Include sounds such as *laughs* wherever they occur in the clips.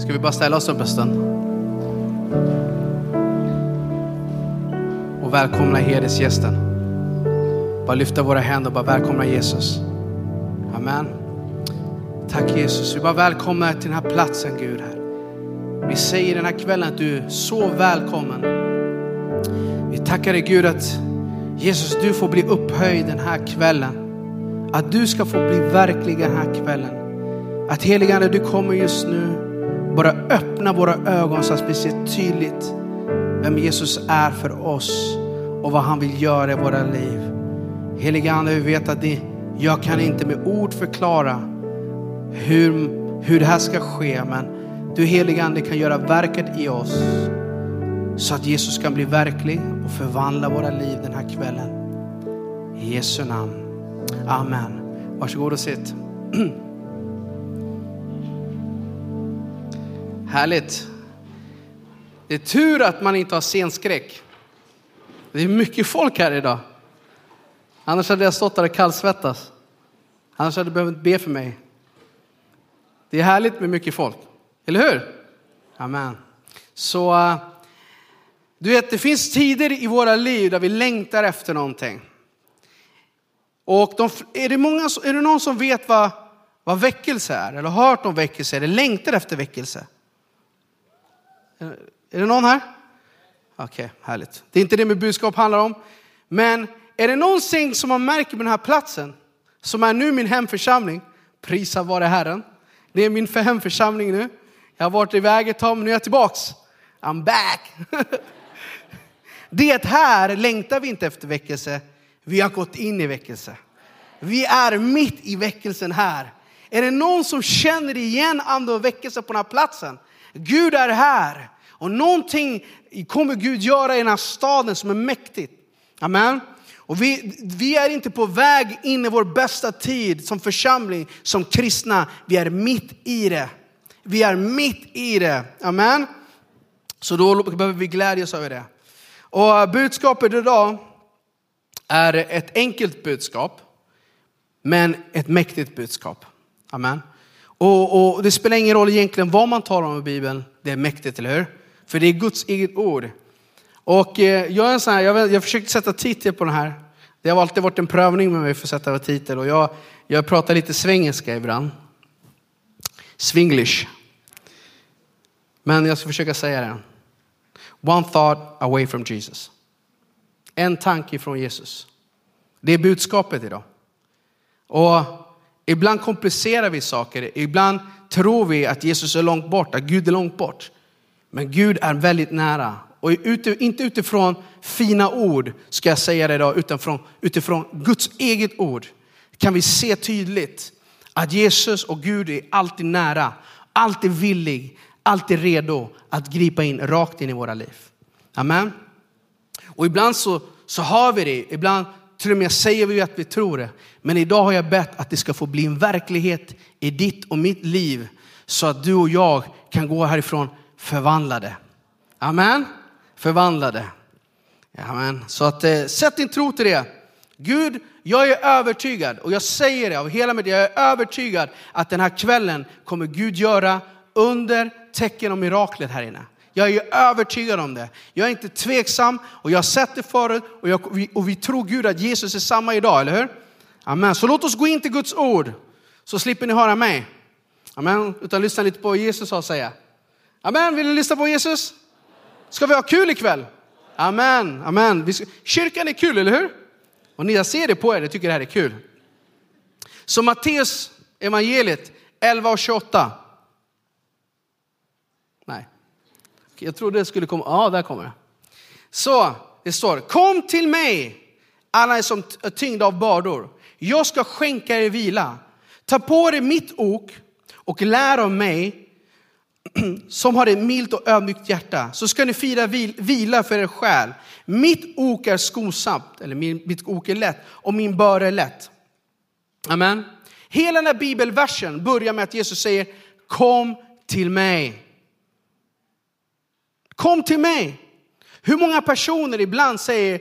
Ska vi bara ställa oss upp en stund? Och välkomna herdesgästen. Bara lyfta våra händer och bara välkomna Jesus. Amen. Tack Jesus. Vi bara välkomnar till den här platsen Gud. Här. Vi säger den här kvällen att du är så välkommen. Vi tackar dig Gud att Jesus du får bli upphöjd den här kvällen. Att du ska få bli verklig den här kvällen. Att heligande du kommer just nu bara öppna våra ögon så att vi ser tydligt vem Jesus är för oss och vad han vill göra i våra liv. Helige Ande, vi vet att det, jag kan inte med ord förklara hur, hur det här ska ske, men du helige Ande kan göra verket i oss så att Jesus kan bli verklig och förvandla våra liv den här kvällen. I Jesu namn. Amen. Varsågod och sitt. *clears throat* Härligt. Det är tur att man inte har scenskräck. Det är mycket folk här idag. Annars hade jag stått där och kallsvettas. Annars hade du behövt be för mig. Det är härligt med mycket folk, eller hur? Amen. Så eh, du vet, det finns tider i våra liv där vi längtar efter någonting. Och de, är, det många, är det någon som vet vad, vad väckelse är? Eller har hört om väckelse? Eller längtar efter väckelse? Eh, är det någon här? Okej, okay, härligt. Det är inte det mitt budskap handlar om. Men är det någonting som man märker på den här platsen, som är nu min hemförsamling, prisa vare Herren. Det är min hemförsamling nu. Jag har varit iväg ett tag, men nu är jag tillbaks. I'm back. *laughs* Det här längtar vi inte efter väckelse. Vi har gått in i väckelse. Vi är mitt i väckelsen här. Är det någon som känner igen ande och väckelse på den här platsen? Gud är här. Och någonting kommer Gud göra i den här staden som är mäktigt. Amen. Och vi, vi är inte på väg in i vår bästa tid som församling, som kristna. Vi är mitt i det. Vi är mitt i det. Amen. Så då behöver vi glädjas över det. Och budskapet idag är ett enkelt budskap, men ett mäktigt budskap. Amen. Och, och, det spelar ingen roll egentligen vad man talar om i Bibeln, det är mäktigt, eller hur? För det är Guds eget ord. Och eh, jag, är en sån här, jag, jag försökte sätta titel på den här. Det har alltid varit en prövning med mig för att sätta titel och jag, jag pratar lite svengelska ibland. Swinglish. Men jag ska försöka säga det. One thought away from Jesus. En tanke från Jesus. Det är budskapet idag. Och ibland komplicerar vi saker. Ibland tror vi att Jesus är långt bort, att Gud är långt bort. Men Gud är väldigt nära. Och inte utifrån fina ord ska jag säga det idag, utan utifrån Guds eget ord kan vi se tydligt att Jesus och Gud är alltid nära, alltid villig, alltid redo att gripa in rakt in i våra liv. Amen. Och ibland så, så har vi det, ibland till och med säger vi att vi tror det. Men idag har jag bett att det ska få bli en verklighet i ditt och mitt liv så att du och jag kan gå härifrån förvandlade. Amen. Förvandlade. Amen. Så att, eh, sätt din tro till det. Gud, jag är övertygad och jag säger det av hela mitt jag är övertygad att den här kvällen kommer Gud göra under tecken och miraklet här inne. Jag är övertygad om det. Jag är inte tveksam och jag har sett det förut och, jag, och vi tror Gud att Jesus är samma idag, eller hur? Amen. Så låt oss gå in till Guds ord så slipper ni höra mig. Amen. Utan lyssna lite på vad Jesus har att säga. Amen, vill ni lyssna på Jesus? Ska vi ha kul ikväll? Amen, amen. Kyrkan är kul, eller hur? Och ni, jag ser det på er, jag tycker det här är kul. Så Matteus evangeliet 11 och 28. Nej, jag trodde det skulle komma. Ja, där kommer det. Så det står, kom till mig alla är som är tyngda av bördor. Jag ska skänka er vila. Ta på er mitt ok och lär av mig *clears throat* som har ett milt och ödmjukt hjärta, så ska ni fira vila för er själ. Mitt ok är skonsamt, eller mitt ok är lätt, och min börda är lätt. Amen. Hela den här bibelversen börjar med att Jesus säger, kom till mig. Kom till mig. Hur många personer ibland säger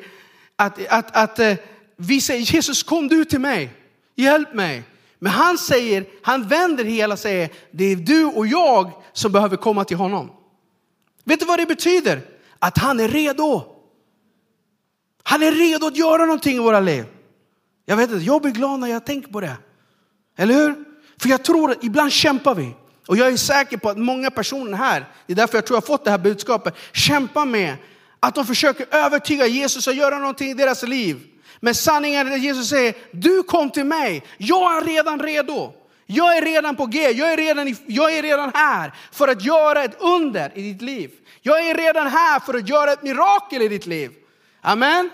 att, att, att eh, vi säger, Jesus kom du till mig, hjälp mig. Men han säger, han vänder hela och säger, det är du och jag som behöver komma till honom. Vet du vad det betyder? Att han är redo. Han är redo att göra någonting i våra liv. Jag vet inte, jag blir glad när jag tänker på det. Eller hur? För jag tror att ibland kämpar vi. Och jag är säker på att många personer här, det är därför jag tror jag har fått det här budskapet, kämpar med att de försöker övertyga Jesus att göra någonting i deras liv. Men sanningen är att Jesus säger, du kom till mig, jag är redan redo. Jag är redan på G, jag är redan, jag är redan här för att göra ett under i ditt liv. Jag är redan här för att göra ett mirakel i ditt liv. Amen.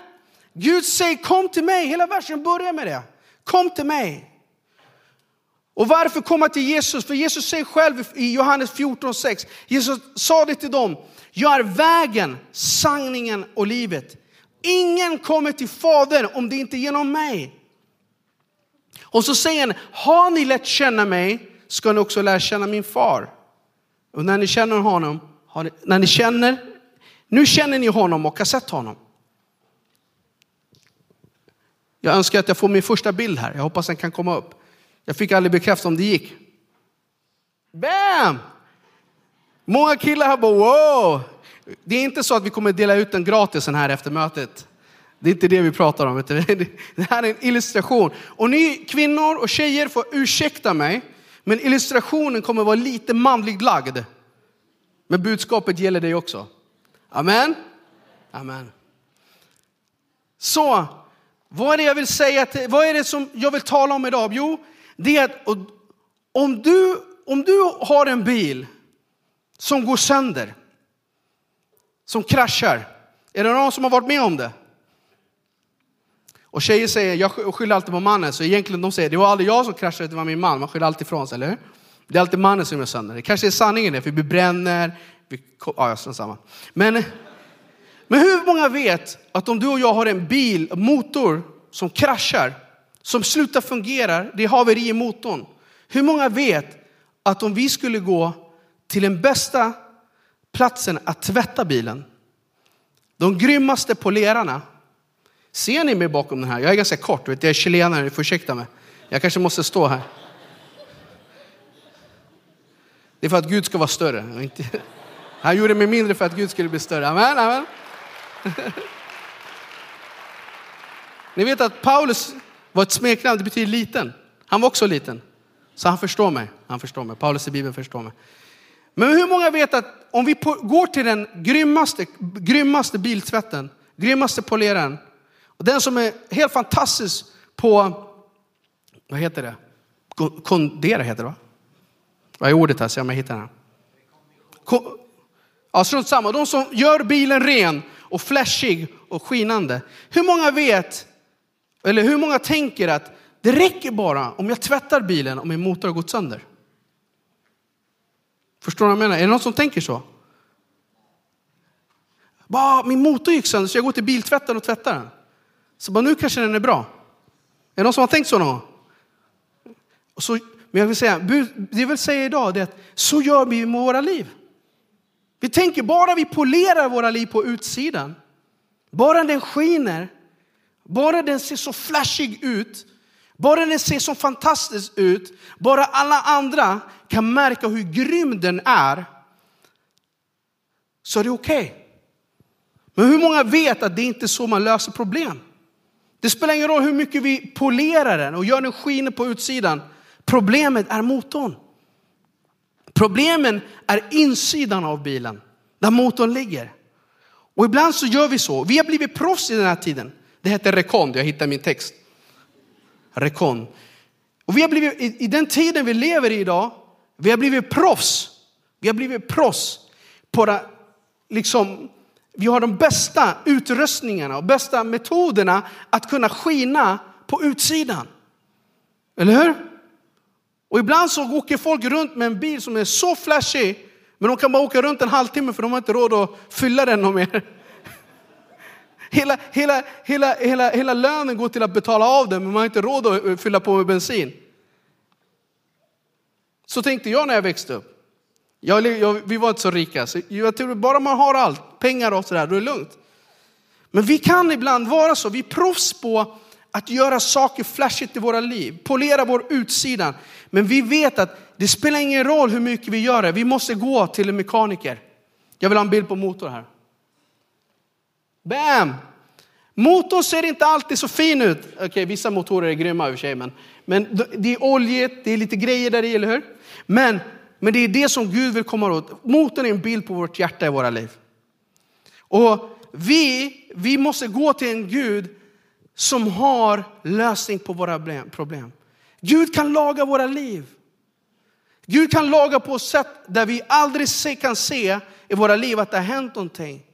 Gud säger kom till mig, hela versen börjar med det. Kom till mig. Och varför komma till Jesus? För Jesus säger själv i Johannes 14.6, Jesus sa det till dem, jag är vägen, sanningen och livet. Ingen kommer till Fadern om det inte är genom mig. Och så säger han, har ni lärt känna mig ska ni också lära känna min far. Och när ni känner honom, ni, när ni känner, nu känner ni honom och har sett honom. Jag önskar att jag får min första bild här, jag hoppas den kan komma upp. Jag fick aldrig bekräfta om det gick. Bam! Många killar här bara wow. Det är inte så att vi kommer dela ut den gratis här efter mötet. Det är inte det vi pratar om. *laughs* Det här är en illustration. Och ni kvinnor och tjejer får ursäkta mig, men illustrationen kommer vara lite manligt lagd. Men budskapet gäller dig också. Amen. Amen. Så, vad är det jag vill säga? Till, vad är det som jag vill tala om idag? Jo, det är att om du, om du har en bil som går sönder, som kraschar. Är det någon som har varit med om det? Och tjejer säger, jag skyller alltid på mannen, så egentligen de säger, det var aldrig jag som kraschade, det var min man. Man skyller alltid ifrån sig, eller hur? Det är alltid mannen som gör sönder. Det kanske är sanningen det, för vi bränner, vi, ja, samma. Men, men hur många vet att om du och jag har en bil, en motor som kraschar, som slutar fungera, det är haveri i motorn. Hur många vet att om vi skulle gå till den bästa platsen att tvätta bilen, de grymmaste polerarna, ser ni mig bakom den här? Jag är ganska kort, vet, jag är chilenare, ni får ursäkta mig. Jag kanske måste stå här. Det är för att Gud ska vara större. Han gjorde mig mindre för att Gud skulle bli större. Amen, amen. *laughs* Ni vet att Paulus var ett smeknamn, det betyder liten. Han var också liten. Så han förstår mig. Han förstår mig. Paulus i Bibeln förstår mig. Men hur många vet att om vi går till den grymmaste, grymmaste biltvätten, grymmaste poleraren, och den som är helt fantastisk på, vad heter det? Kondera heter det va? Vad är ordet här? Se om jag hittar den. Ja, strunt samma. De som gör bilen ren och flashig och skinande. Hur många vet, eller hur många tänker att det räcker bara om jag tvättar bilen om min motor har gått sönder? Förstår du vad jag menar? Är det någon som tänker så? Bara, ah, min motor gick sönder så jag går till biltvätten och tvättar den. Så bara, nu kanske den är bra. Är det någon som har tänkt så någon gång? Så, men jag vill säga, det jag vill säga idag är att så gör vi med våra liv. Vi tänker bara vi polerar våra liv på utsidan, bara den skiner, bara den ser så flashig ut, bara den ser så fantastisk ut, bara alla andra kan märka hur grym den är, så är det okej. Okay. Men hur många vet att det inte är så man löser problem? Det spelar ingen roll hur mycket vi polerar den och gör den skiner på utsidan. Problemet är motorn. Problemen är insidan av bilen, där motorn ligger. Och ibland så gör vi så. Vi har blivit proffs i den här tiden. Det heter rekond, jag hittar min text. Rekond. Och vi har blivit, i, i den tiden vi lever i idag, vi har blivit proffs. Vi har blivit proffs på det, liksom, vi har de bästa utrustningarna och bästa metoderna att kunna skina på utsidan. Eller hur? Och ibland så åker folk runt med en bil som är så flashig, men de kan bara åka runt en halvtimme för de har inte råd att fylla den mer. Hela, hela, hela, hela, hela lönen går till att betala av den, men man har inte råd att eh, fylla på med bensin. Så tänkte jag när jag växte upp. Jag, jag, vi var inte så rika, så jag tror bara man har allt, pengar och sådär, då är det lugnt. Men vi kan ibland vara så, vi är proffs på att göra saker flashigt i våra liv, polera vår utsida. Men vi vet att det spelar ingen roll hur mycket vi gör det, vi måste gå till en mekaniker. Jag vill ha en bild på motor här. Bam! Motorn ser inte alltid så fin ut. Okej, okay, vissa motorer är grymma i och för sig, men, men det är oljigt, det är lite grejer där i, eller hur? Men, men det är det som Gud vill komma åt. Motorn är en bild på vårt hjärta i våra liv. Och vi, vi måste gå till en Gud som har lösning på våra problem. Gud kan laga våra liv. Gud kan laga på ett sätt där vi aldrig kan se i våra liv att det har hänt någonting.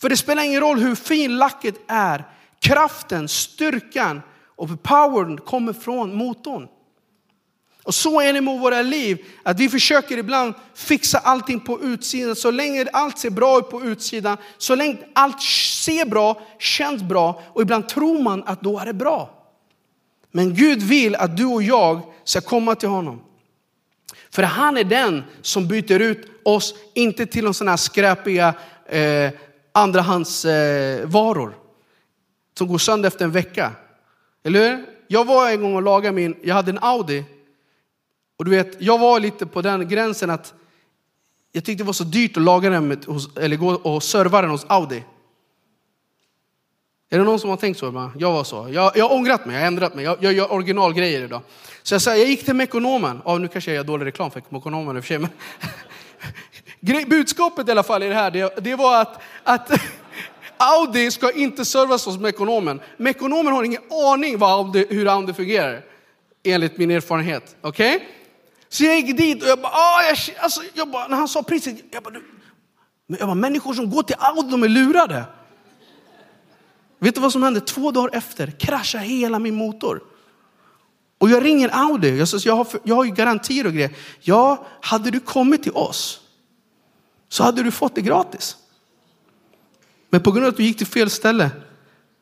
För det spelar ingen roll hur fin lacket är. Kraften, styrkan och powern kommer från motorn. Och så är det med våra liv, att vi försöker ibland fixa allting på utsidan. Så länge allt ser bra ut på utsidan, så länge allt ser bra, känns bra och ibland tror man att då är det bra. Men Gud vill att du och jag ska komma till honom. För han är den som byter ut oss, inte till de sådana här skräpiga eh, andrahandsvaror eh, som går sönder efter en vecka. Eller hur? Jag var en gång och lagade min, jag hade en Audi. Och du vet, jag var lite på den gränsen att jag tyckte det var så dyrt att laga den hos, eller gå och serva den hos Audi. Är det någon som har tänkt så? Jag var så. Jag, jag har ångrat mig, jag har ändrat mig. Jag, jag gör originalgrejer idag. Så jag, sa, jag gick till Mekonomen. Oh, nu kanske jag gör dålig reklam för Mekonomen i och för sig. Men Budskapet i alla fall i det här, det, det var att, att *laughs* Audi ska inte servas hos Mekonomen. Mekonomen har ingen aning vad Audi, hur Audi fungerar. Enligt min erfarenhet. Okej? Okay? Så jag gick dit och jag bara, ah, jag, alltså, jag bara när han sa priset, jag bara, jag bara, människor som går till Audi, de är lurade. Vet du vad som hände? Två dagar efter kraschade hela min motor. Och jag ringer Audi, jag, sa, jag, har, jag har ju garantier och grejer. Ja, hade du kommit till oss så hade du fått det gratis. Men på grund av att du gick till fel ställe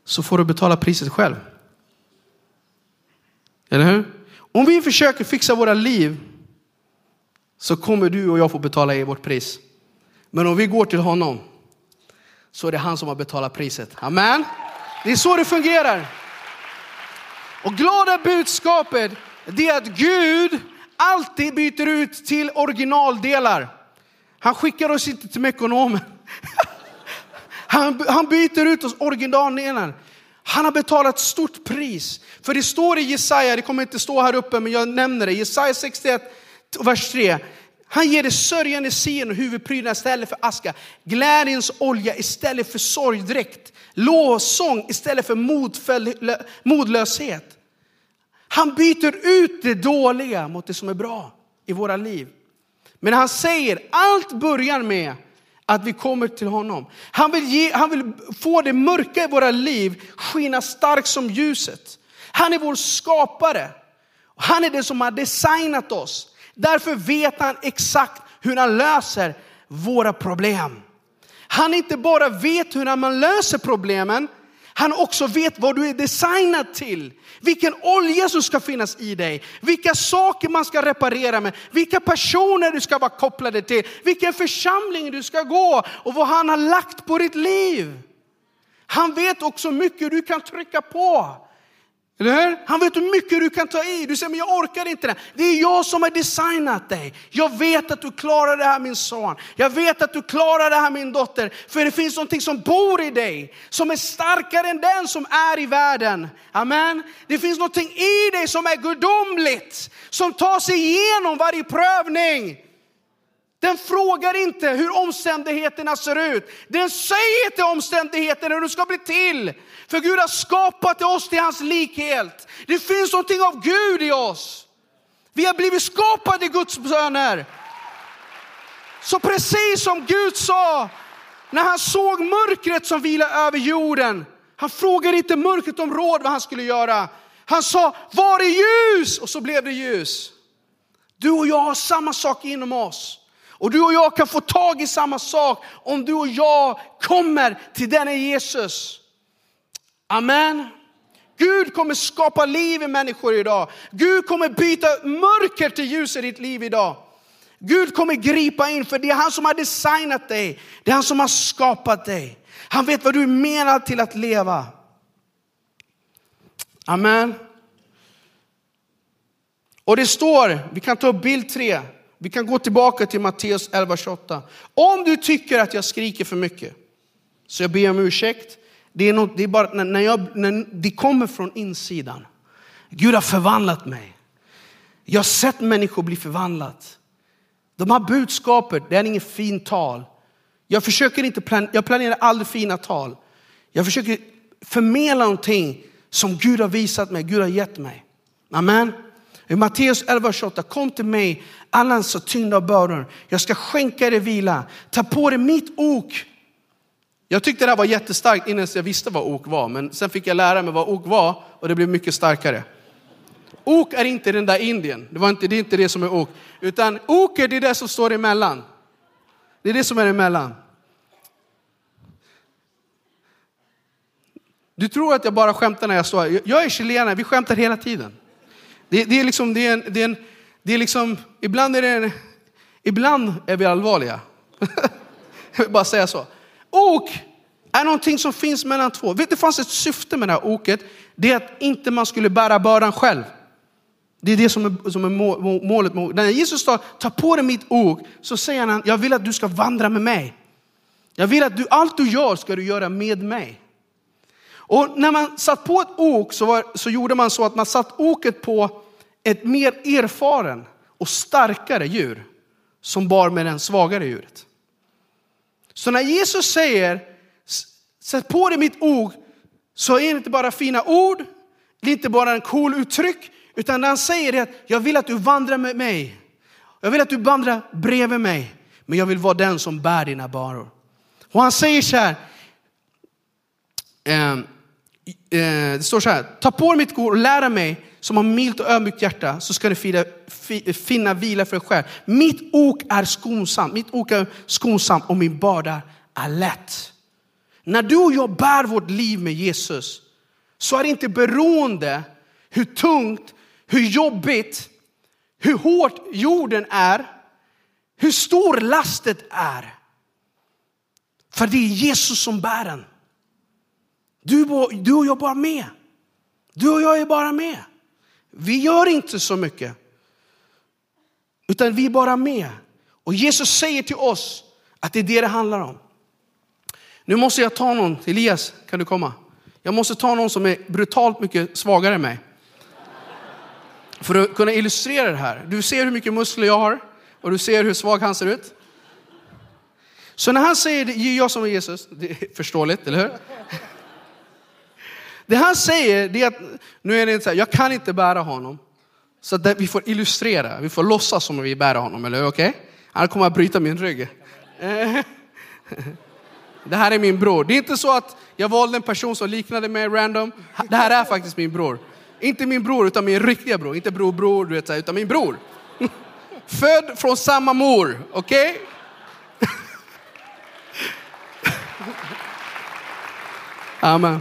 så får du betala priset själv. Eller hur? Om vi försöker fixa våra liv så kommer du och jag få betala i vårt pris. Men om vi går till honom så är det han som har betalat priset. Amen. Det är så det fungerar. Och glada budskapet det är att Gud alltid byter ut till originaldelar. Han skickar oss inte till Mekonomen. Han, han byter ut oss originalen. Han har betalat stort pris. För det står i Jesaja, det kommer inte stå här uppe men jag nämner det, Jesaja 61, vers 3. Han ger det sörjande sen och huvudprylarna istället för aska. Glädjens olja istället för sorgdräkt. Lovsång istället för modlöshet. Han byter ut det dåliga mot det som är bra i våra liv. Men han säger, allt börjar med att vi kommer till honom. Han vill, ge, han vill få det mörka i våra liv skina starkt som ljuset. Han är vår skapare. Han är den som har designat oss. Därför vet han exakt hur han löser våra problem. Han inte bara vet hur man löser problemen, han också vet vad du är designad till. Vilken olja som ska finnas i dig. Vilka saker man ska reparera med. Vilka personer du ska vara kopplade till. Vilken församling du ska gå och vad han har lagt på ditt liv. Han vet också mycket du kan trycka på. Eller hur? Han vet hur mycket du kan ta i. Du säger, men jag orkar inte det. Det är jag som har designat dig. Jag vet att du klarar det här min son. Jag vet att du klarar det här min dotter. För det finns någonting som bor i dig. Som är starkare än den som är i världen. Amen. Det finns någonting i dig som är gudomligt. Som tar sig igenom varje prövning. Den frågar inte hur omständigheterna ser ut. Den säger till omständigheterna hur du ska bli till. För Gud har skapat oss till hans likhet. Det finns någonting av Gud i oss. Vi har blivit skapade Guds söner. Så precis som Gud sa när han såg mörkret som vilade över jorden. Han frågade inte mörkret om råd vad han skulle göra. Han sa, var är ljus? Och så blev det ljus. Du och jag har samma sak inom oss. Och du och jag kan få tag i samma sak om du och jag kommer till denne Jesus. Amen. Gud kommer skapa liv i människor idag. Gud kommer byta mörker till ljus i ditt liv idag. Gud kommer gripa in för det är han som har designat dig. Det är han som har skapat dig. Han vet vad du är menad till att leva. Amen. Och det står, vi kan ta upp bild tre vi kan gå tillbaka till Matteus 11.28. Om du tycker att jag skriker för mycket, så jag ber om ursäkt. Det, är något, det, är bara, när jag, när det kommer från insidan. Gud har förvandlat mig. Jag har sett människor bli förvandlat. De här budskapet, det är inget fint tal. Jag försöker inte, plan, jag planerar aldrig fina tal. Jag försöker förmedla någonting som Gud har visat mig, Gud har gett mig. Amen. I Matteus 11.28, kom till mig alla så tyngda av bördor. Jag ska skänka er vila. Ta på dig mitt ok. Jag tyckte det här var jättestarkt innan jag visste vad ok var, men sen fick jag lära mig vad ok var och det blev mycket starkare. Ok är inte den där Indien, det, var inte, det är inte det som är ok. Utan ok är det som står emellan. Det är det som är emellan. Du tror att jag bara skämtar när jag står här. Jag är chilenare, vi skämtar hela tiden. Det, det, är liksom, det är, en, det är, en, det är liksom, ibland är det en, ibland är vi allvarliga. *laughs* jag vill bara säga så. Ok är någonting som finns mellan två. Vet, det fanns ett syfte med det här oket. Det är att inte man skulle bära bördan själv. Det är det som är, som är målet. När Jesus tar, tar på dig mitt ok så säger han, jag vill att du ska vandra med mig. Jag vill att du, allt du gör ska du göra med mig. Och när man satt på ett ok så, var, så gjorde man så att man satt oket på ett mer erfaren och starkare djur som bar med det svagare djuret. Så när Jesus säger, sätt på dig mitt ok, så är det inte bara fina ord, det är inte bara en cool uttryck, utan när han säger det att jag vill att du vandrar med mig. Jag vill att du vandrar bredvid mig, men jag vill vara den som bär dina baror. Och han säger så här, eh, eh, det står så här, ta på dig mitt kor och lära mig som har milt och ödmjukt hjärta så ska du finna, finna vila för dig själv. Mitt ok är skonsamt, mitt ok är skonsamt och min börda är lätt. När du och jag bär vårt liv med Jesus så är det inte beroende hur tungt, hur jobbigt, hur hårt jorden är, hur stor lastet är. För det är Jesus som bär den. Du, du och jag bara med. Du och jag är bara med. Vi gör inte så mycket. Utan vi är bara med. Och Jesus säger till oss att det är det det handlar om. Nu måste jag ta någon, Elias kan du komma? Jag måste ta någon som är brutalt mycket svagare än mig. För att kunna illustrera det här. Du ser hur mycket muskler jag har och du ser hur svag han ser ut. Så när han säger det är jag som är Jesus, det är förståeligt, eller hur? Det han säger det är att, nu är det inte så här, jag kan inte bära honom. Så att vi får illustrera, vi får låtsas som om vi bär honom, eller? Okej? Okay? Han kommer att bryta min rygg. *laughs* Det här är min bror. Det är inte så att jag valde en person som liknade mig random. Det här är faktiskt min bror. Inte min bror, utan min riktiga bror. Inte bror, bror, du vet, utan min bror. *laughs* Född från samma mor, okej? Okay? *laughs* Amen.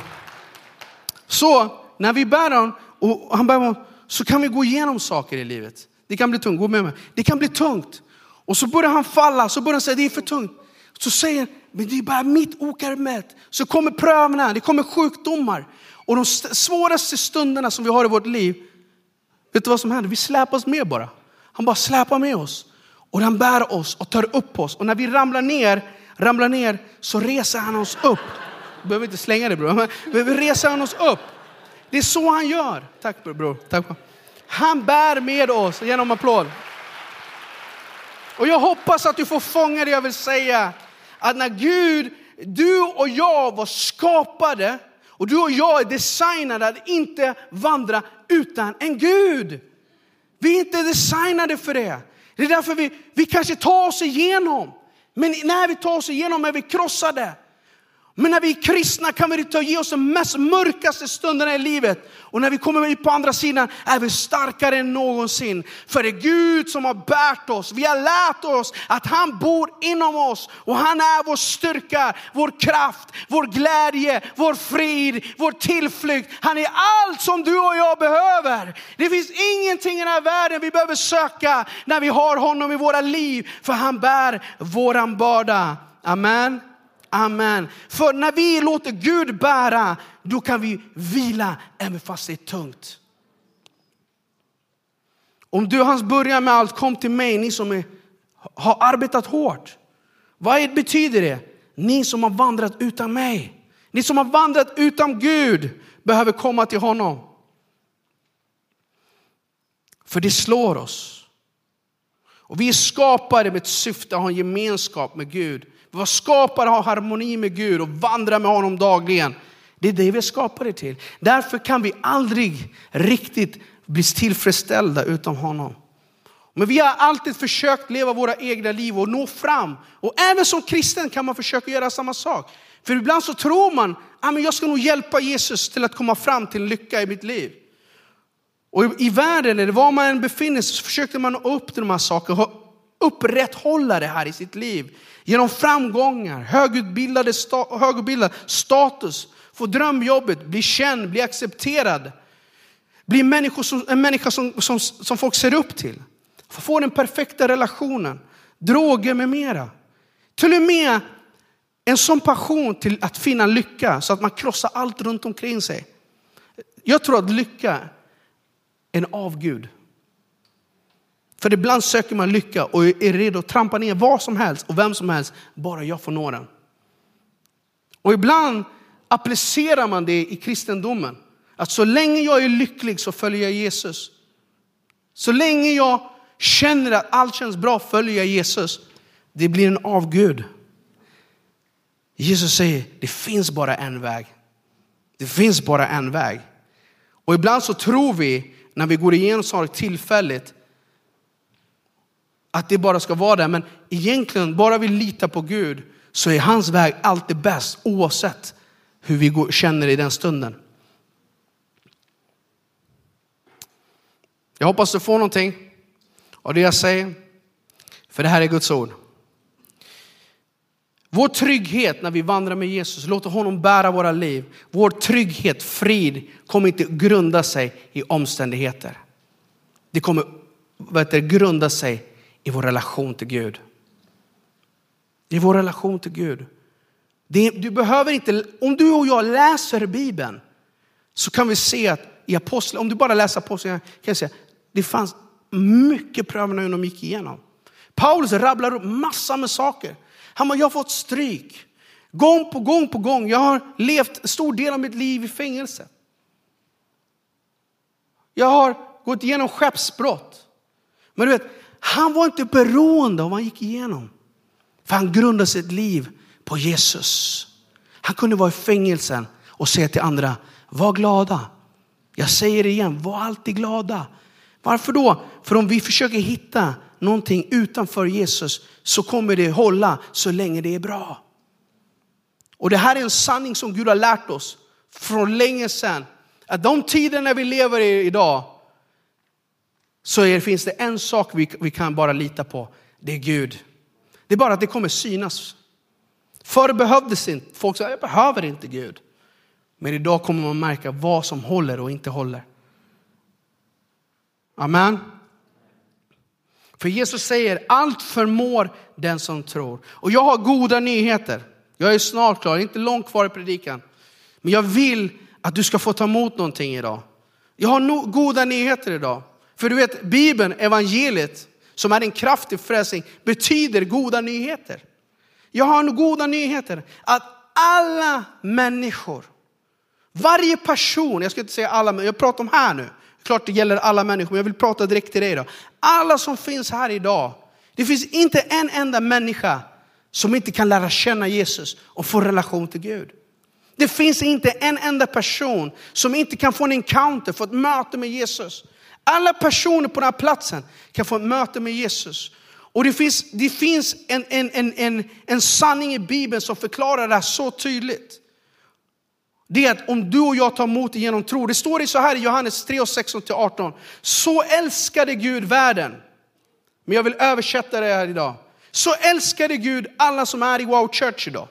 Så när vi bär honom, och han bär honom, så kan vi gå igenom saker i livet. Det kan bli tungt, gå med mig. Det kan bli tungt. Och så börjar han falla, så börjar han säga det är för tungt. Så säger men det är bara mitt ok är mätt. Så kommer prövningar, det kommer sjukdomar. Och de svåraste stunderna som vi har i vårt liv, vet du vad som händer? Vi släpas med bara. Han bara släpar med oss. Och han bär oss och tar upp oss. Och när vi ramlar ner, ramlar ner så reser han oss upp. Du behöver inte slänga det bror. Men vi reser han oss upp. Det är så han gör. Tack bror. Tack. Han bär med oss. Genom applåd. Och jag hoppas att du får fånga det jag vill säga. Att när Gud, du och jag var skapade och du och jag är designade att inte vandra utan en Gud. Vi är inte designade för det. Det är därför vi, vi kanske tar oss igenom. Men när vi tar oss igenom är vi krossade. Men när vi är kristna kan vi ta ge oss de mest mörkaste stunderna i livet. Och när vi kommer ut på andra sidan är vi starkare än någonsin. För det är Gud som har bärt oss. Vi har lärt oss att han bor inom oss. Och han är vår styrka, vår kraft, vår glädje, vår frid, vår tillflykt. Han är allt som du och jag behöver. Det finns ingenting i den här världen vi behöver söka när vi har honom i våra liv. För han bär våran börda. Amen. Amen. För när vi låter Gud bära, då kan vi vila även fast det är tungt. Om du hans börjar med allt, kom till mig, ni som är, har arbetat hårt. Vad betyder det? Ni som har vandrat utan mig. Ni som har vandrat utan Gud behöver komma till honom. För det slår oss. Och vi är skapade med ett syfte att ha en gemenskap med Gud. Vi var skapade att ha harmoni med Gud och vandra med honom dagligen. Det är det vi är skapade till. Därför kan vi aldrig riktigt bli tillfredsställda utan honom. Men vi har alltid försökt leva våra egna liv och nå fram. Och även som kristen kan man försöka göra samma sak. För ibland så tror man, att ah, jag ska nog hjälpa Jesus till att komma fram till lycka i mitt liv. Och i, världen, eller var man än befinner sig, så försöker man nå upp till de här sakerna, upprätthålla det här i sitt liv. Genom framgångar, högutbildade, högutbildad status, få drömjobbet, bli känd, bli accepterad. Bli som, en människa som, som, som folk ser upp till. Få den perfekta relationen, droger med mera. Till och med en sån passion till att finna lycka så att man krossar allt runt omkring sig. Jag tror att lycka är en avgud. För ibland söker man lycka och är redo att trampa ner vad som helst och vem som helst, bara jag får nå den. Och ibland applicerar man det i kristendomen. Att så länge jag är lycklig så följer jag Jesus. Så länge jag känner att allt känns bra följer jag Jesus. Det blir en avgud. Jesus säger, det finns bara en väg. Det finns bara en väg. Och ibland så tror vi, när vi går igenom saker tillfälligt, att det bara ska vara där. Men egentligen, bara vi litar på Gud, så är hans väg alltid bäst, oavsett hur vi går, känner i den stunden. Jag hoppas du får någonting av det jag säger. För det här är Guds ord. Vår trygghet när vi vandrar med Jesus, låter honom bära våra liv. Vår trygghet, frid, kommer inte grunda sig i omständigheter. Det kommer vet du, grunda sig i vår relation till Gud. I vår relation till Gud. Det, du behöver inte, om du och jag läser Bibeln så kan vi se att i apostlar, om du bara läser apostlarna kan jag säga, det fanns mycket prövningar de gick igenom. Paulus rabblar upp massor med saker. Han bara, jag har fått stryk. Gång på gång på gång. Jag har levt stor del av mitt liv i fängelse. Jag har gått igenom skeppsbrott. Men du vet, han var inte beroende av vad han gick igenom. För han grundade sitt liv på Jesus. Han kunde vara i fängelsen och säga till andra, var glada. Jag säger det igen, var alltid glada. Varför då? För om vi försöker hitta någonting utanför Jesus så kommer det hålla så länge det är bra. Och det här är en sanning som Gud har lärt oss från länge sedan. Att de tiderna vi lever i idag så är, finns det en sak vi, vi kan bara lita på. Det är Gud. Det är bara att det kommer synas. Förr behövdes inte, folk sa jag behöver inte Gud. Men idag kommer man märka vad som håller och inte håller. Amen. För Jesus säger allt förmår den som tror. Och jag har goda nyheter. Jag är snart klar, inte långt kvar i predikan. Men jag vill att du ska få ta emot någonting idag. Jag har no goda nyheter idag. För du vet, Bibeln, evangeliet, som är en kraftig frälsning, betyder goda nyheter. Jag har goda nyheter. Att alla människor, varje person, jag ska inte säga alla, men jag pratar om här nu. Klart det gäller alla människor, men jag vill prata direkt till dig idag. Alla som finns här idag, det finns inte en enda människa som inte kan lära känna Jesus och få relation till Gud. Det finns inte en enda person som inte kan få en encounter, få ett möte med Jesus. Alla personer på den här platsen kan få ett möte med Jesus. Och det finns, det finns en, en, en, en, en sanning i Bibeln som förklarar det här så tydligt. Det är att om du och jag tar emot det genom tro. Det står det så här i Johannes 3 och 16-18. Så älskade Gud världen. Men jag vill översätta det här idag. Så älskade Gud alla som är i Wow Church idag.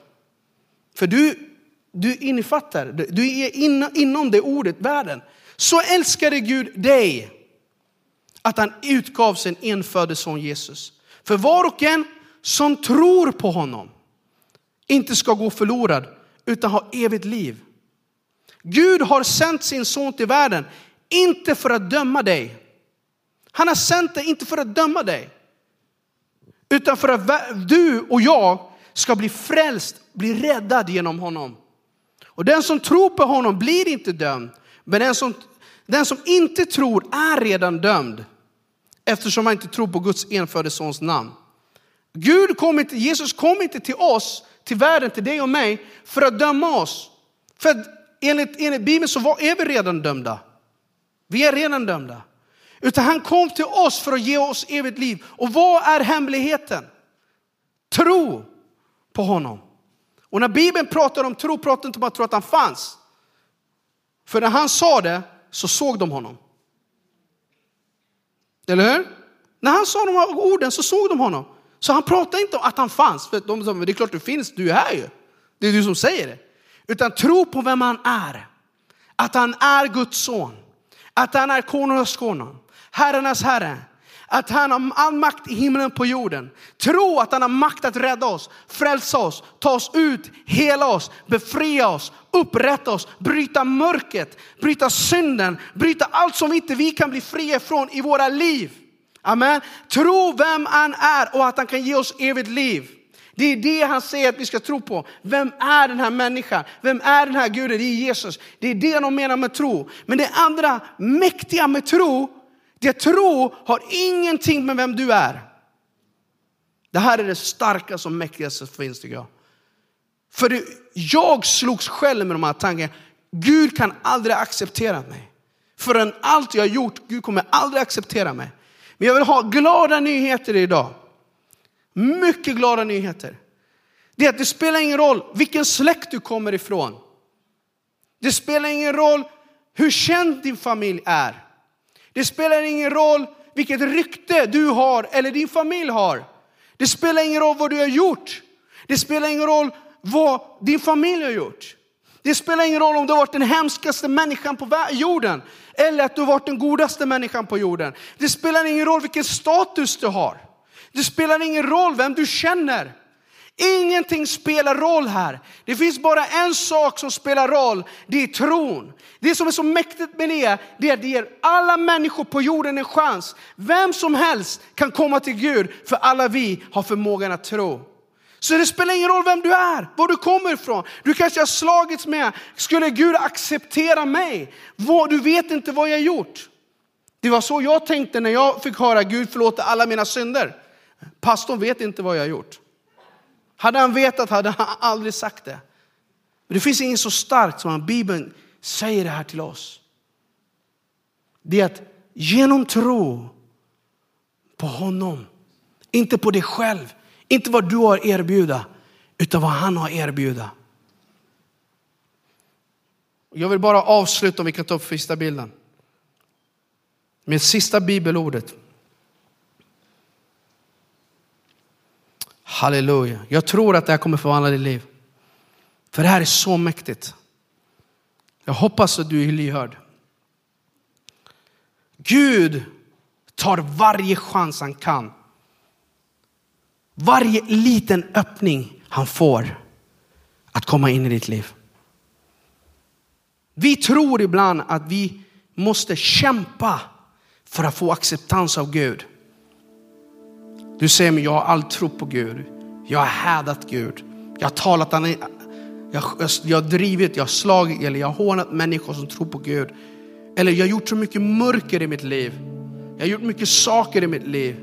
För du, du innefattar, du är inom det ordet, världen. Så älskade Gud dig att han utgav sin enfödde son Jesus. För var och en som tror på honom inte ska gå förlorad utan ha evigt liv. Gud har sänt sin son till världen, inte för att döma dig. Han har sänt dig inte för att döma dig. Utan för att du och jag ska bli frälst, bli räddad genom honom. Och den som tror på honom blir inte dömd. Men den som, den som inte tror är redan dömd. Eftersom han inte tror på Guds enfödde sons namn. Gud kom inte, Jesus kom inte till oss, till världen, till dig och mig för att döma oss. För enligt, enligt Bibeln så var, är vi redan dömda. Vi är redan dömda. Utan han kom till oss för att ge oss evigt liv. Och vad är hemligheten? Tro på honom. Och när Bibeln pratar om tro, pratar inte om att tro att han fanns. För när han sa det så såg de honom. Eller hur? När han sa de här orden så såg de honom. Så han pratade inte om att han fanns. För de sa, det är klart du finns, du är här ju. Det är du som säger det. Utan tro på vem han är. Att han är Guds son. Att han är konungens konung. Herrarnas herre. Att han har all makt i himlen och på jorden. Tro att han har makt att rädda oss, frälsa oss, ta oss ut, hela oss, befria oss, upprätta oss, bryta mörkret, bryta synden, bryta allt som inte vi kan bli fria från i våra liv. Amen. Tro vem han är och att han kan ge oss evigt liv. Det är det han säger att vi ska tro på. Vem är den här människan? Vem är den här guden? Det är Jesus. Det är det de menar med tro. Men det andra mäktiga med tro, det tro har ingenting med vem du är. Det här är det starkaste och mäktigaste som finns tycker jag. För jag slogs själv med de här tankarna. Gud kan aldrig acceptera mig. Förrän allt jag har gjort, Gud kommer aldrig acceptera mig. Men jag vill ha glada nyheter idag. Mycket glada nyheter. Det är att det spelar ingen roll vilken släkt du kommer ifrån. Det spelar ingen roll hur känd din familj är. Det spelar ingen roll vilket rykte du har eller din familj har. Det spelar ingen roll vad du har gjort. Det spelar ingen roll vad din familj har gjort. Det spelar ingen roll om du har varit den hemskaste människan på jorden eller att du har varit den godaste människan på jorden. Det spelar ingen roll vilken status du har. Det spelar ingen roll vem du känner. Ingenting spelar roll här. Det finns bara en sak som spelar roll, det är tron. Det som är så mäktigt med det, det är att det ger alla människor på jorden en chans. Vem som helst kan komma till Gud, för alla vi har förmågan att tro. Så det spelar ingen roll vem du är, var du kommer ifrån. Du kanske har slagits med, skulle Gud acceptera mig? Du vet inte vad jag har gjort. Det var så jag tänkte när jag fick höra Gud förlåta alla mina synder. Pastorn vet inte vad jag har gjort. Hade han vetat hade han aldrig sagt det. Men det finns inget så starkt som att Bibeln säger det här till oss. Det är att genom tro på honom, inte på dig själv, inte vad du har erbjuda, utan vad han har erbjuda. Jag vill bara avsluta om vi kan ta upp sista bilden. Med sista bibelordet. Halleluja. Jag tror att det här kommer förvandla ditt liv. För det här är så mäktigt. Jag hoppas att du är lyhörd. Gud tar varje chans han kan. Varje liten öppning han får att komma in i ditt liv. Vi tror ibland att vi måste kämpa för att få acceptans av Gud. Du säger, men jag har all tro på Gud. Jag har hädat Gud. Jag har talat, jag, jag, jag har drivit, jag har slagit eller jag har hånat människor som tror på Gud. Eller jag har gjort så mycket mörker i mitt liv. Jag har gjort mycket saker i mitt liv.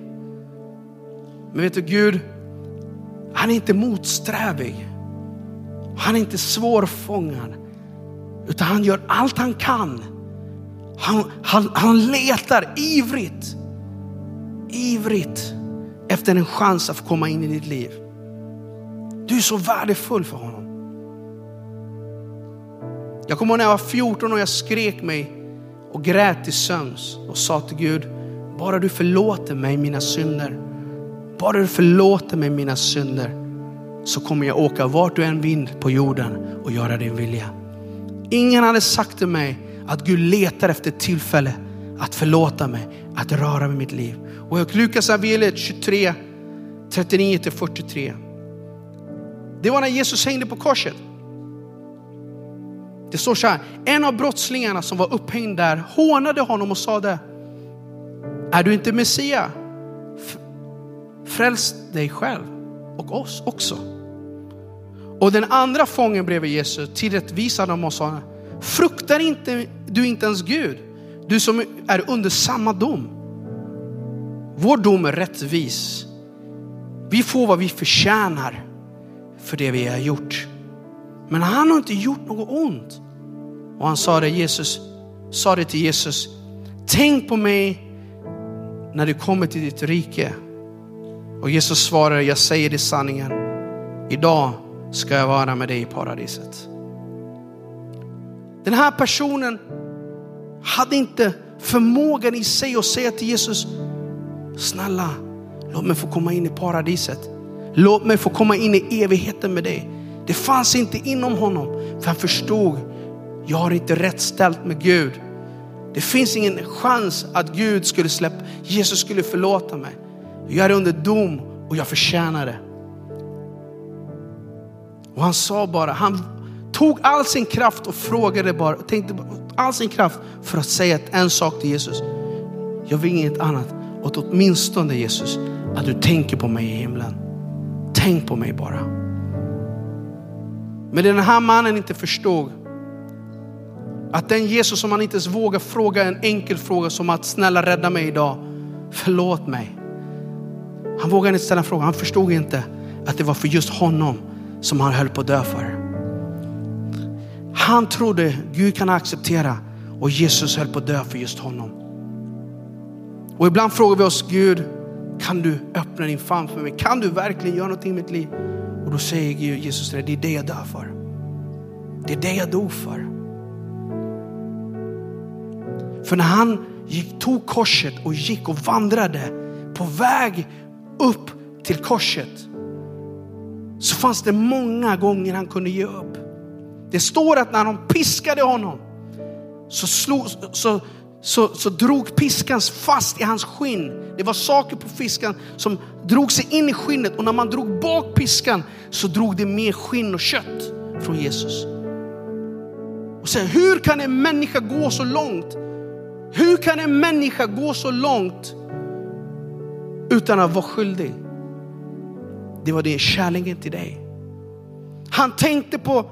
Men vet du Gud, han är inte motsträvig. Han är inte svårfångad. Utan han gör allt han kan. Han, han, han letar ivrigt, ivrigt efter en chans att få komma in i ditt liv. Du är så värdefull för honom. Jag kommer ihåg när jag var 14 och jag skrek mig och grät till sömns och sa till Gud, bara du förlåter mig mina synder, bara du förlåter mig mina synder så kommer jag åka vart du än vind på jorden och göra din vilja. Ingen hade sagt till mig att Gud letar efter ett tillfälle att förlåta mig, att röra vid mitt liv. Och Lukas evangeliet 23, 39 43. Det var när Jesus hängde på korset. Det står så här, en av brottslingarna som var upphängd där hånade honom och sade, är du inte Messia? Fräls dig själv och oss också. Och den andra fången bredvid Jesus tillrättvisade honom och sa, fruktar inte du inte ens Gud? Du som är under samma dom. Vår dom är rättvis. Vi får vad vi förtjänar för det vi har gjort. Men han har inte gjort något ont. Och han sa det, Jesus, sa det till Jesus. Tänk på mig när du kommer till ditt rike. Och Jesus svarade, jag säger dig sanningen. Idag ska jag vara med dig i paradiset. Den här personen hade inte förmågan i sig att säga till Jesus, snälla, låt mig få komma in i paradiset. Låt mig få komma in i evigheten med dig. Det fanns inte inom honom, för han förstod, jag har inte rätt ställt med Gud. Det finns ingen chans att Gud skulle släppa, Jesus skulle förlåta mig. Jag är under dom och jag förtjänar det. Och han sa bara, han tog all sin kraft och frågade bara, tänkte all sin kraft för att säga en sak till Jesus. Jag vill inget annat, åt åtminstone Jesus, att du tänker på mig i himlen. Tänk på mig bara. Men den här mannen inte förstod att den Jesus som han inte ens vågar fråga en enkel fråga som att snälla rädda mig idag. Förlåt mig. Han vågade inte ställa frågan. Han förstod inte att det var för just honom som han höll på att dö för. Han trodde Gud kan acceptera och Jesus höll på att dö för just honom. Och ibland frågar vi oss Gud, kan du öppna din famn för mig? Kan du verkligen göra någonting i mitt liv? Och då säger Gud, Jesus, det är det jag dör för. Det är det jag dog för. För när han gick, tog korset och gick och vandrade på väg upp till korset så fanns det många gånger han kunde ge upp. Det står att när de piskade honom så, slog, så, så, så drog piskan fast i hans skinn. Det var saker på fiskan som drog sig in i skinnet och när man drog bak piskan så drog det mer skinn och kött från Jesus. Och säger, hur kan en människa gå så långt? Hur kan en människa gå så långt utan att vara skyldig? Det var det kärleken till dig. Han tänkte på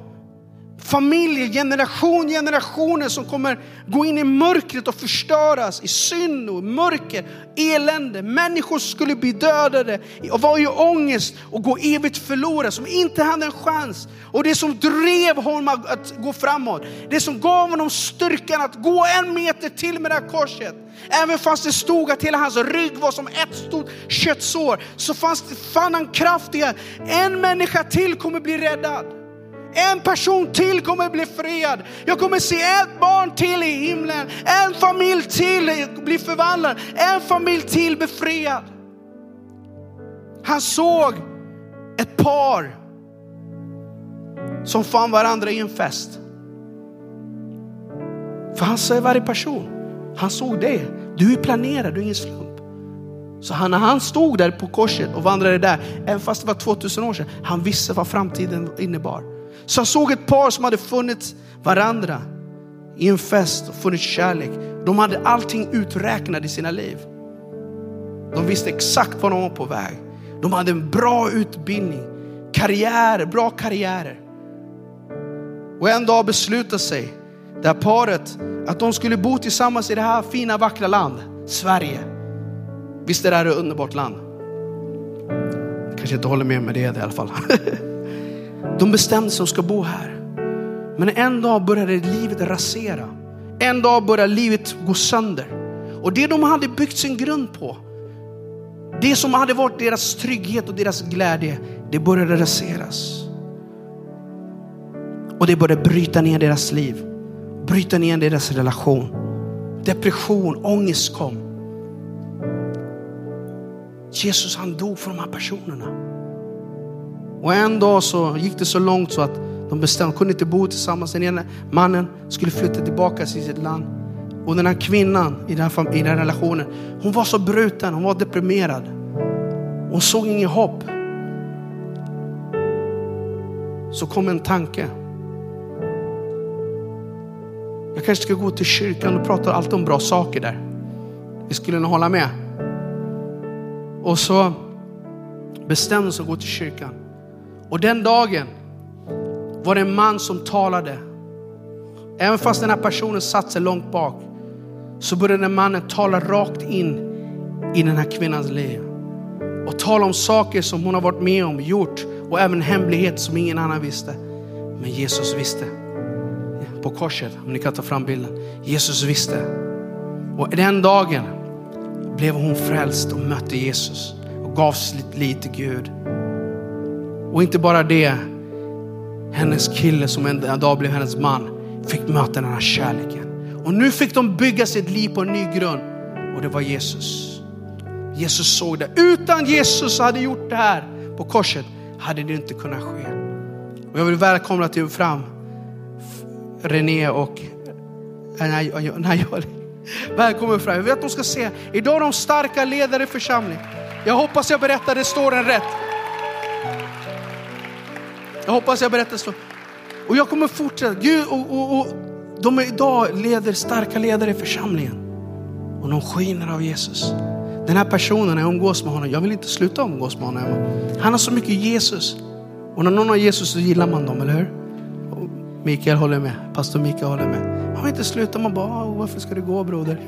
familjer, generation, generationer som kommer gå in i mörkret och förstöras i synd och mörker, elände. Människor skulle bli dödade och var i ångest och gå evigt förlorade, som inte hade en chans. Och det som drev honom att gå framåt, det som gav honom styrkan att gå en meter till med det här korset. Även fast det stod att hela hans rygg var som ett stort köttsår, så fanns det, fann han kraft i att en människa till kommer bli räddad. En person till kommer bli friad. Jag kommer se ett barn till i himlen. En familj till blir förvandlad. En familj till befriad. Han såg ett par som fann varandra i en fest. För han ser varje person, han såg det. Du är planerad, du är ingen slump. Så han, när han stod där på korset och vandrade där, även fast det var 2000 år sedan, han visste vad framtiden innebar. Så jag såg ett par som hade funnit varandra i en fest och funnit kärlek. De hade allting uträknat i sina liv. De visste exakt var de var på väg. De hade en bra utbildning, karriärer, bra karriärer. Och en dag beslutade sig det här paret att de skulle bo tillsammans i det här fina vackra land, Sverige. Visst är det här ett underbart land? Kanske inte håller med med det i alla fall. *laughs* De bestämde sig att de ska bo här. Men en dag började livet rasera. En dag började livet gå sönder. Och det de hade byggt sin grund på, det som hade varit deras trygghet och deras glädje, det började raseras. Och det började bryta ner deras liv, bryta ner deras relation. Depression, ångest kom. Jesus han dog för de här personerna. Och en dag så gick det så långt så att de bestämde, de kunde inte bo tillsammans. Den ena mannen skulle flytta tillbaka till sitt land. Och den här kvinnan i den här, i den här relationen, hon var så bruten, hon var deprimerad. Hon såg inget hopp. så kom en tanke. Jag kanske ska gå till kyrkan och prata alltid om bra saker där. Vi skulle nog hålla med. Och så bestämde sig att gå till kyrkan. Och den dagen var det en man som talade. Även fast den här personen satt sig långt bak så började den mannen tala rakt in i den här kvinnans liv. Och tala om saker som hon har varit med om, gjort och även hemligheter som ingen annan visste. Men Jesus visste. På korset, om ni kan ta fram bilden. Jesus visste. Och den dagen blev hon frälst och mötte Jesus och gav sitt liv till Gud. Och inte bara det, hennes kille som en dag blev hennes man fick möta den här kärleken. Och nu fick de bygga sitt liv på en ny grund och det var Jesus. Jesus såg det. Utan Jesus hade gjort det här på korset hade det inte kunnat ske. Och jag vill välkomna till fram René och nej, nej, Välkommen fram. Jag vet att de ska se. Idag är de starka ledare i församlingen. Jag hoppas jag berättade storyn rätt. Jag hoppas jag berättar så. Och jag kommer fortsätta. Gud, och, och, och, de är idag leder, starka ledare i församlingen. Och de skiner av Jesus. Den här personen, jag umgås med honom, jag vill inte sluta umgås med honom. Han har så mycket Jesus. Och när någon har Jesus så gillar man dem, eller hur? Och Mikael håller med, pastor Mikael håller med. Man vill inte sluta, man bara, varför ska det gå broder?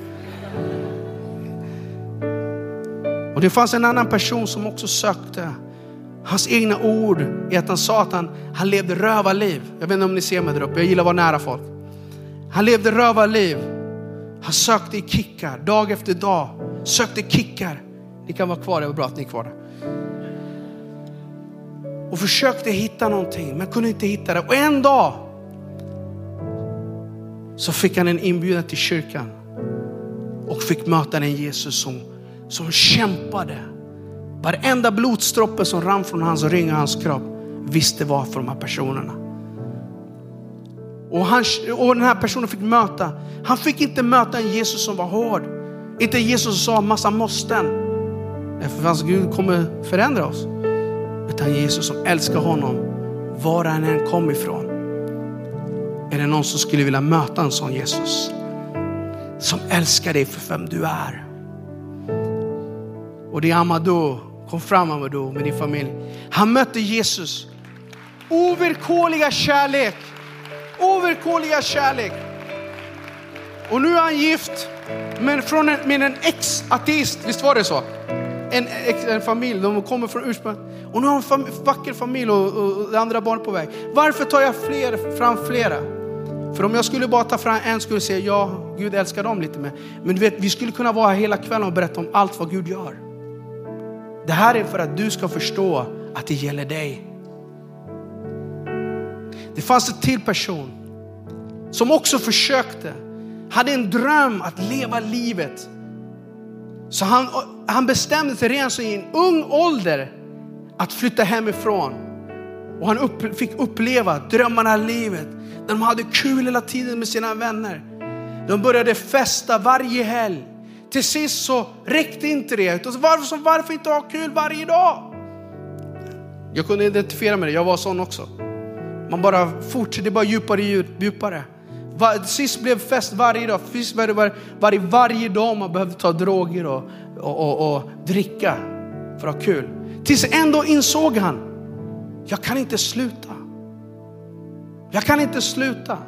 Och det fanns en annan person som också sökte Hans egna ord är att han sa att han, han levde rövarliv. Jag vet inte om ni ser mig där uppe, jag gillar att vara nära folk. Han levde rövarliv. Han sökte i kickar dag efter dag. Sökte kickar. Ni kan vara kvar, det var bra att ni är kvar där. Och försökte hitta någonting men kunde inte hitta det. Och en dag så fick han en inbjudan till kyrkan och fick möta den Jesus som, som kämpade Varenda blodstroppe som rann från hans ring och hans kropp visste var för de här personerna. Och, han, och den här personen fick möta, han fick inte möta en Jesus som var hård. Inte Jesus som sa massa måsten. För hans Gud kommer förändra oss. Utan Jesus som älskar honom var han än kom ifrån. Är det någon som skulle vilja möta en sån Jesus? Som älskar dig för vem du är. Och det är Amadou Kom fram Amadou med din familj. Han mötte Jesus. Ovillkorliga kärlek. Ovillkorliga kärlek. Och nu är han gift men från en, med en ex-ateist. Visst var det så? En, en familj, de kommer från ursprung. Och nu har de en vacker familj och, och, och andra barn på väg. Varför tar jag fler, fram flera? För om jag skulle bara ta fram en skulle jag säga ja, Gud älskar dem lite mer. Men du vet, vi skulle kunna vara här hela kvällen och berätta om allt vad Gud gör. Det här är för att du ska förstå att det gäller dig. Det fanns en till person som också försökte, hade en dröm att leva livet. Så han, han bestämde sig redan så i en ung ålder att flytta hemifrån. Och han upp, fick uppleva drömmarna i livet. De hade kul hela tiden med sina vänner. De började festa varje helg. Till sist så räckte inte det. Utan varför, varför inte ha kul varje dag? Jag kunde identifiera mig det, jag var sån också. Man bara fortsatte, bara djupare och djupare. Var, sist blev fest varje dag. Sist var det var, var varje dag man behövde ta droger och, och, och, och dricka för att ha kul. Tills ändå insåg han, jag kan inte sluta. Jag kan inte sluta.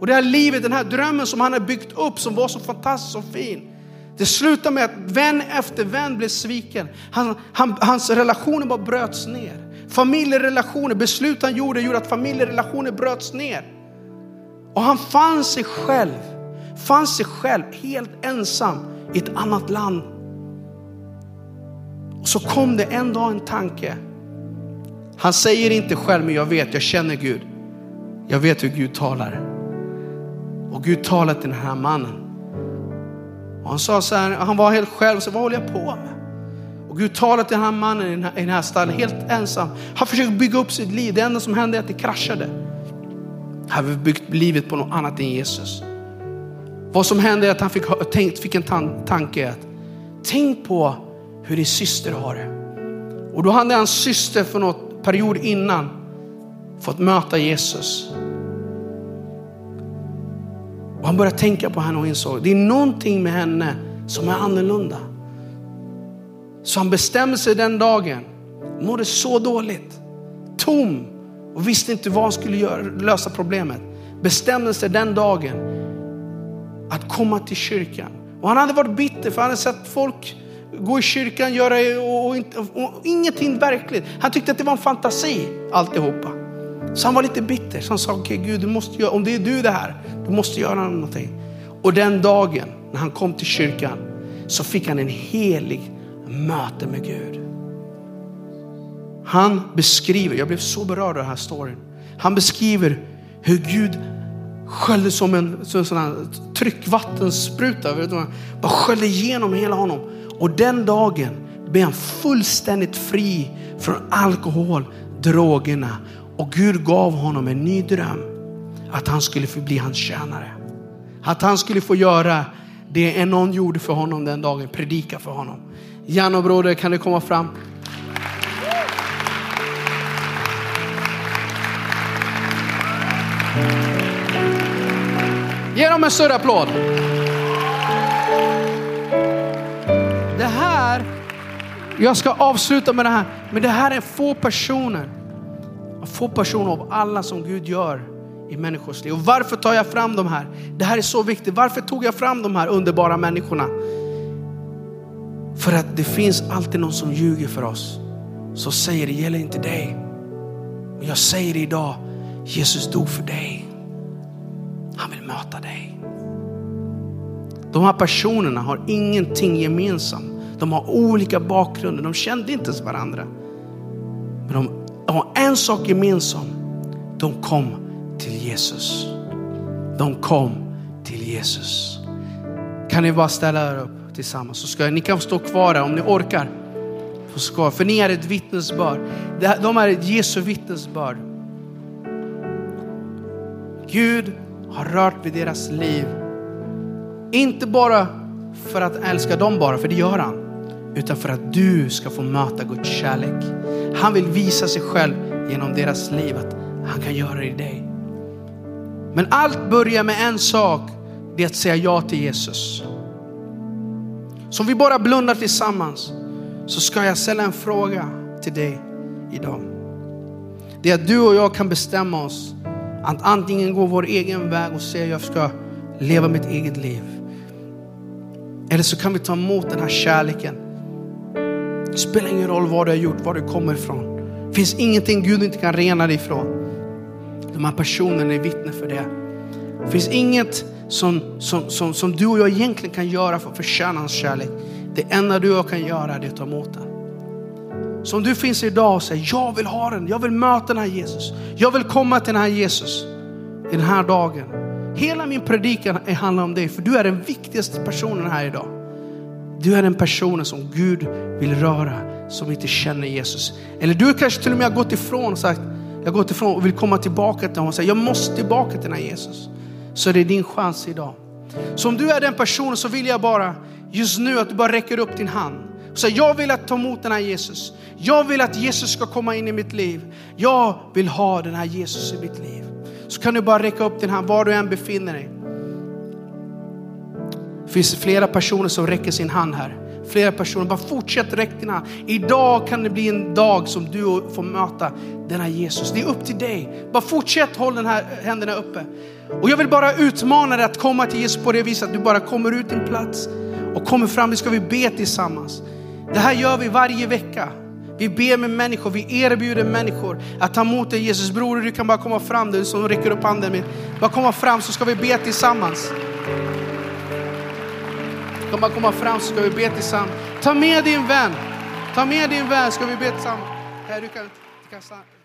Och det här livet, den här drömmen som han har byggt upp som var så fantastisk och fin. Det slutade med att vän efter vän blev sviken. Han, han, hans relationer bara bröts ner. Familjerelationer, beslut han gjorde gjorde att familjerelationer bröts ner. Och han fann sig själv, fann sig själv helt ensam i ett annat land. Och så kom det en dag en tanke. Han säger inte själv, men jag vet, jag känner Gud. Jag vet hur Gud talar. Och Gud talar till den här mannen. Och han sa så här, han var helt själv, så vad håller jag på med? Och Gud talade till den här mannen i den här, i den här stallen, helt ensam. Han försökte bygga upp sitt liv. Det enda som hände är att det kraschade. Han hade byggt livet på något annat än Jesus. Vad som hände är att han fick, tänkt, fick en tanke att tänk på hur din syster har det. Och då hade hans syster för något period innan fått möta Jesus. Och han började tänka på henne och insåg det är någonting med henne som är annorlunda. Så han bestämde sig den dagen, mådde så dåligt, tom och visste inte vad han skulle göra, lösa problemet. Bestämde sig den dagen att komma till kyrkan. Och han hade varit bitter för han hade sett folk gå i kyrkan, göra och, och, och, och ingenting verkligt. Han tyckte att det var en fantasi alltihopa. Så han var lite bitter. Så han sa, okej okay, Gud, du måste göra, om det är du det här, du måste göra någonting. Och den dagen när han kom till kyrkan så fick han en helig möte med Gud. Han beskriver, jag blev så berörd av den här storyn. Han beskriver hur Gud sköljde som en, som en sån här tryckvattenspruta. Bara sköljde igenom hela honom. Och den dagen blev han fullständigt fri från alkohol, drogerna. Och Gud gav honom en ny dröm. Att han skulle få bli hans tjänare. Att han skulle få göra det någon gjorde för honom den dagen, predika för honom. Janne och broder, kan du komma fram? Ge dem en större applåd. Det här, jag ska avsluta med det här, men det här är få personer. Få personer av alla som Gud gör i människors liv. Och varför tar jag fram de här? Det här är så viktigt. Varför tog jag fram de här underbara människorna? För att det finns alltid någon som ljuger för oss. Så säger det gäller inte dig. Men jag säger det idag. Jesus dog för dig. Han vill möta dig. De här personerna har ingenting gemensamt. De har olika bakgrunder. De kände inte ens varandra. Men de de har en sak gemensamt. De kom till Jesus. De kom till Jesus. Kan ni bara ställa er upp tillsammans? Så ska, ni kan stå kvar här om ni orkar. För ni är ett vittnesbörd. De är ett Jesu vittnesbörd. Gud har rört vid deras liv. Inte bara för att älska dem bara, för det gör han. Utan för att du ska få möta Guds kärlek. Han vill visa sig själv genom deras liv att han kan göra det i dig. Men allt börjar med en sak, det är att säga ja till Jesus. Så om vi bara blundar tillsammans så ska jag ställa en fråga till dig idag. Det är att du och jag kan bestämma oss att antingen gå vår egen väg och säga jag ska leva mitt eget liv. Eller så kan vi ta emot den här kärleken. Det spelar ingen roll vad du har gjort, var du kommer ifrån. Det finns ingenting Gud inte kan rena dig ifrån. De här personerna är vittne för det. Det finns inget som, som, som, som du och jag egentligen kan göra för att förtjäna hans kärlek. Det enda du och jag kan göra är att ta emot den. Så om du finns idag och säger, jag vill ha den, jag vill möta den här Jesus. Jag vill komma till den här Jesus i den här dagen. Hela min predikan handlar om dig, för du är den viktigaste personen här idag. Du är den personen som Gud vill röra, som inte känner Jesus. Eller du kanske till och med har gått ifrån och sagt, jag har gått ifrån och vill komma tillbaka till honom och säga, jag måste tillbaka till den här Jesus. Så det är din chans idag. Så om du är den personen så vill jag bara just nu att du bara räcker upp din hand. Och säger, jag vill att ta emot den här Jesus. Jag vill att Jesus ska komma in i mitt liv. Jag vill ha den här Jesus i mitt liv. Så kan du bara räcka upp din hand var du än befinner dig. Det finns flera personer som räcker sin hand här. Flera personer, bara fortsätt räcka din hand. Idag kan det bli en dag som du får möta denna Jesus. Det är upp till dig. Bara fortsätt hålla den här händerna uppe. Och jag vill bara utmana dig att komma till Jesus på det viset att du bara kommer ut din plats och kommer fram. Nu ska vi be tillsammans. Det här gör vi varje vecka. Vi ber med människor, vi erbjuder människor att ta emot dig Jesus. Bror, du kan bara komma fram, du som räcker upp handen. Bara komma fram så ska vi be tillsammans. Kan bara komma fram så ska vi be tillsammans. Ta med din vän. Ta med din vän ska vi be tillsammans. Här, du kan, du kan stanna.